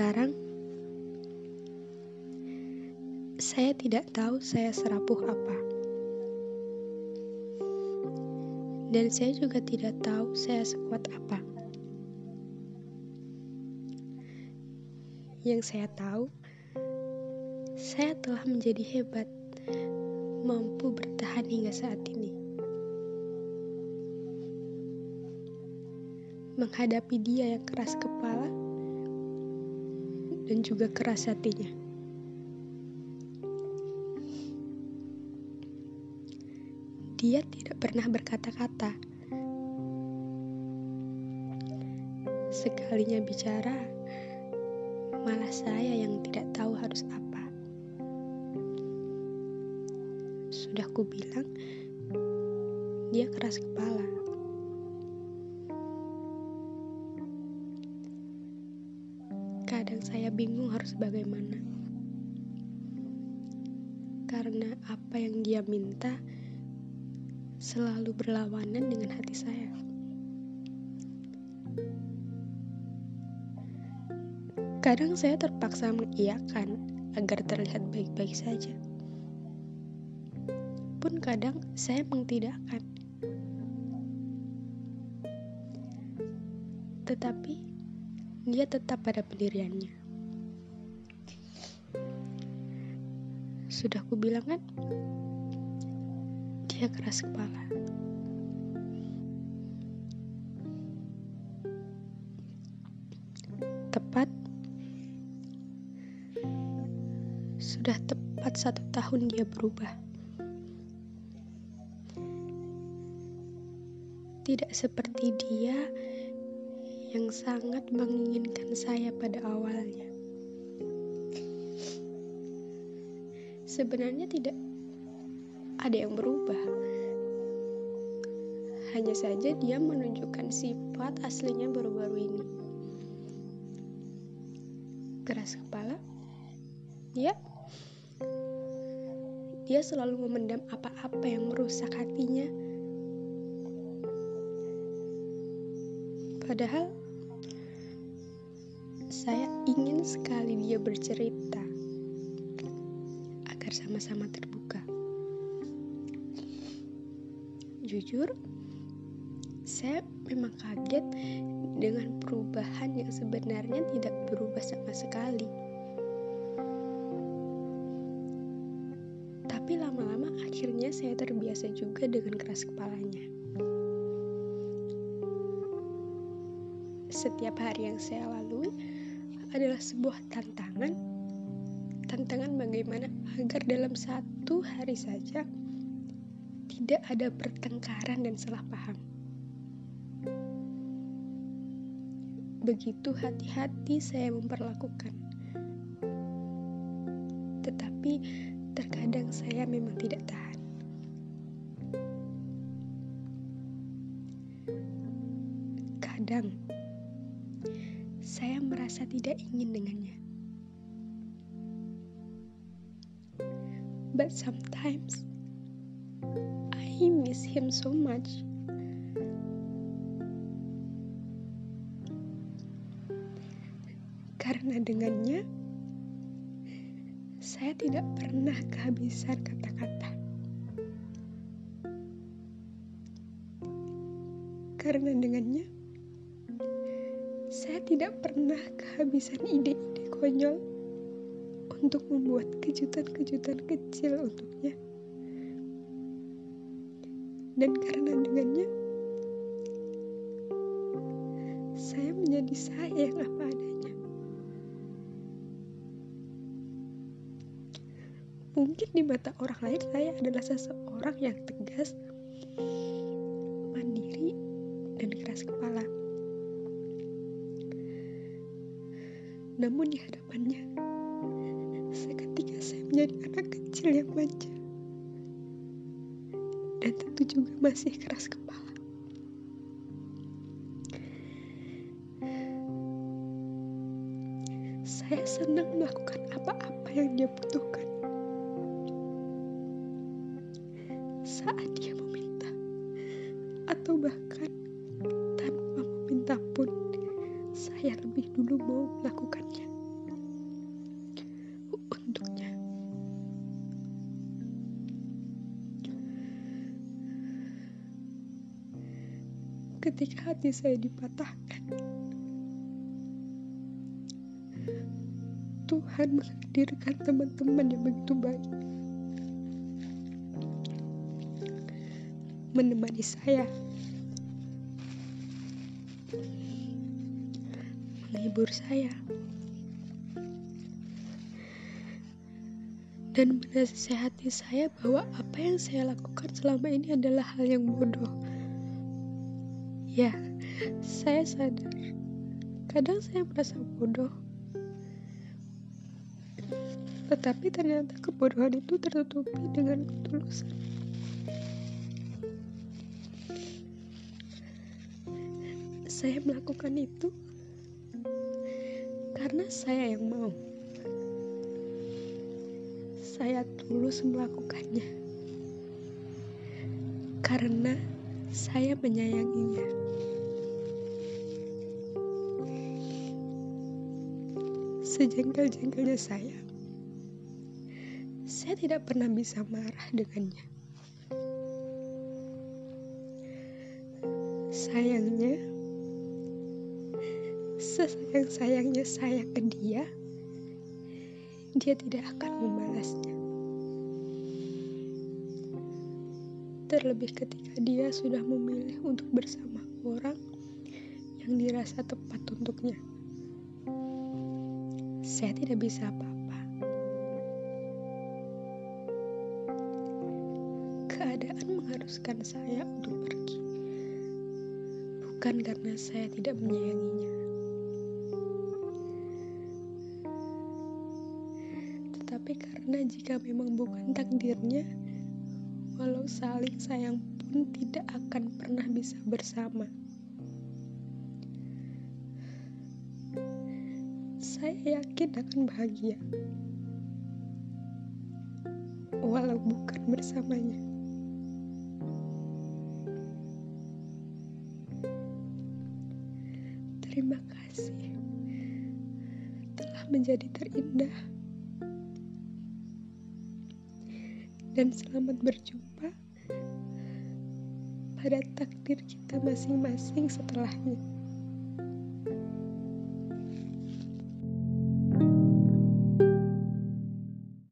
Sekarang, saya tidak tahu saya serapuh apa. Dan saya juga tidak tahu saya sekuat apa. Yang saya tahu, saya telah menjadi hebat, mampu bertahan hingga saat ini. Menghadapi dia yang keras kepala dan juga keras hatinya. Dia tidak pernah berkata-kata. Sekalinya bicara, malah saya yang tidak tahu harus apa. Sudah ku bilang, dia keras kepala. Kadang saya bingung harus bagaimana. Karena apa yang dia minta selalu berlawanan dengan hati saya. Kadang saya terpaksa mengiyakan agar terlihat baik-baik saja. Pun kadang saya mengtidakkan. Tetapi dia tetap pada pendiriannya. Sudah kubilang kan? Dia keras kepala. Tepat sudah tepat satu tahun dia berubah. Tidak seperti dia yang sangat menginginkan saya pada awalnya. Sebenarnya tidak ada yang berubah. Hanya saja dia menunjukkan sifat aslinya baru-baru ini. Keras kepala? Ya. Dia selalu memendam apa-apa yang merusak hatinya. Padahal saya ingin sekali dia bercerita agar sama-sama terbuka. Jujur, saya memang kaget dengan perubahan yang sebenarnya tidak berubah sama sekali. Tapi lama-lama akhirnya saya terbiasa juga dengan keras kepalanya. Setiap hari yang saya lalui adalah sebuah tantangan. Tantangan bagaimana agar dalam satu hari saja tidak ada pertengkaran dan salah paham. Begitu hati-hati saya memperlakukan. Tetapi terkadang saya memang tidak tahan. Kadang saya merasa tidak ingin dengannya. But sometimes I miss him so much. Karena dengannya, saya tidak pernah kehabisan kata-kata. Karena dengannya, saya tidak pernah kehabisan ide-ide konyol untuk membuat kejutan-kejutan kecil untuknya. Dan karena dengannya, saya menjadi saya yang apa adanya. Mungkin di mata orang lain saya adalah seseorang yang tegas, mandiri, dan keras kepala. Namun di hadapannya, seketika saya menjadi anak kecil yang manja. Dan tentu juga masih keras kepala. Saya senang melakukan apa-apa yang dia butuhkan. Saat dia meminta, atau bahkan tanpa meminta pun, saya lebih dulu mau melakukannya. Untuknya. Ketika hati saya dipatahkan Tuhan menghadirkan teman-teman yang begitu baik. Menemani saya. Menghibur saya. dan menasihati saya bahwa apa yang saya lakukan selama ini adalah hal yang bodoh. Ya, saya sadar. Kadang saya merasa bodoh. Tetapi ternyata kebodohan itu tertutupi dengan ketulusan. Saya melakukan itu karena saya yang mau saya tulus melakukannya karena saya menyayanginya. Sejengkel-jengkelnya saya, saya tidak pernah bisa marah dengannya. Sayangnya, sesayang-sayangnya saya ke dia, dia tidak akan membalasnya. Terlebih ketika dia sudah memilih untuk bersama orang yang dirasa tepat untuknya. Saya tidak bisa apa-apa. Keadaan mengharuskan saya untuk pergi. Bukan karena saya tidak menyayanginya. Jika memang bukan takdirnya, walau saling sayang pun tidak akan pernah bisa bersama. Saya yakin akan bahagia, walau bukan bersamanya. Terima kasih telah menjadi terindah. Dan selamat berjumpa pada takdir kita masing-masing setelahnya.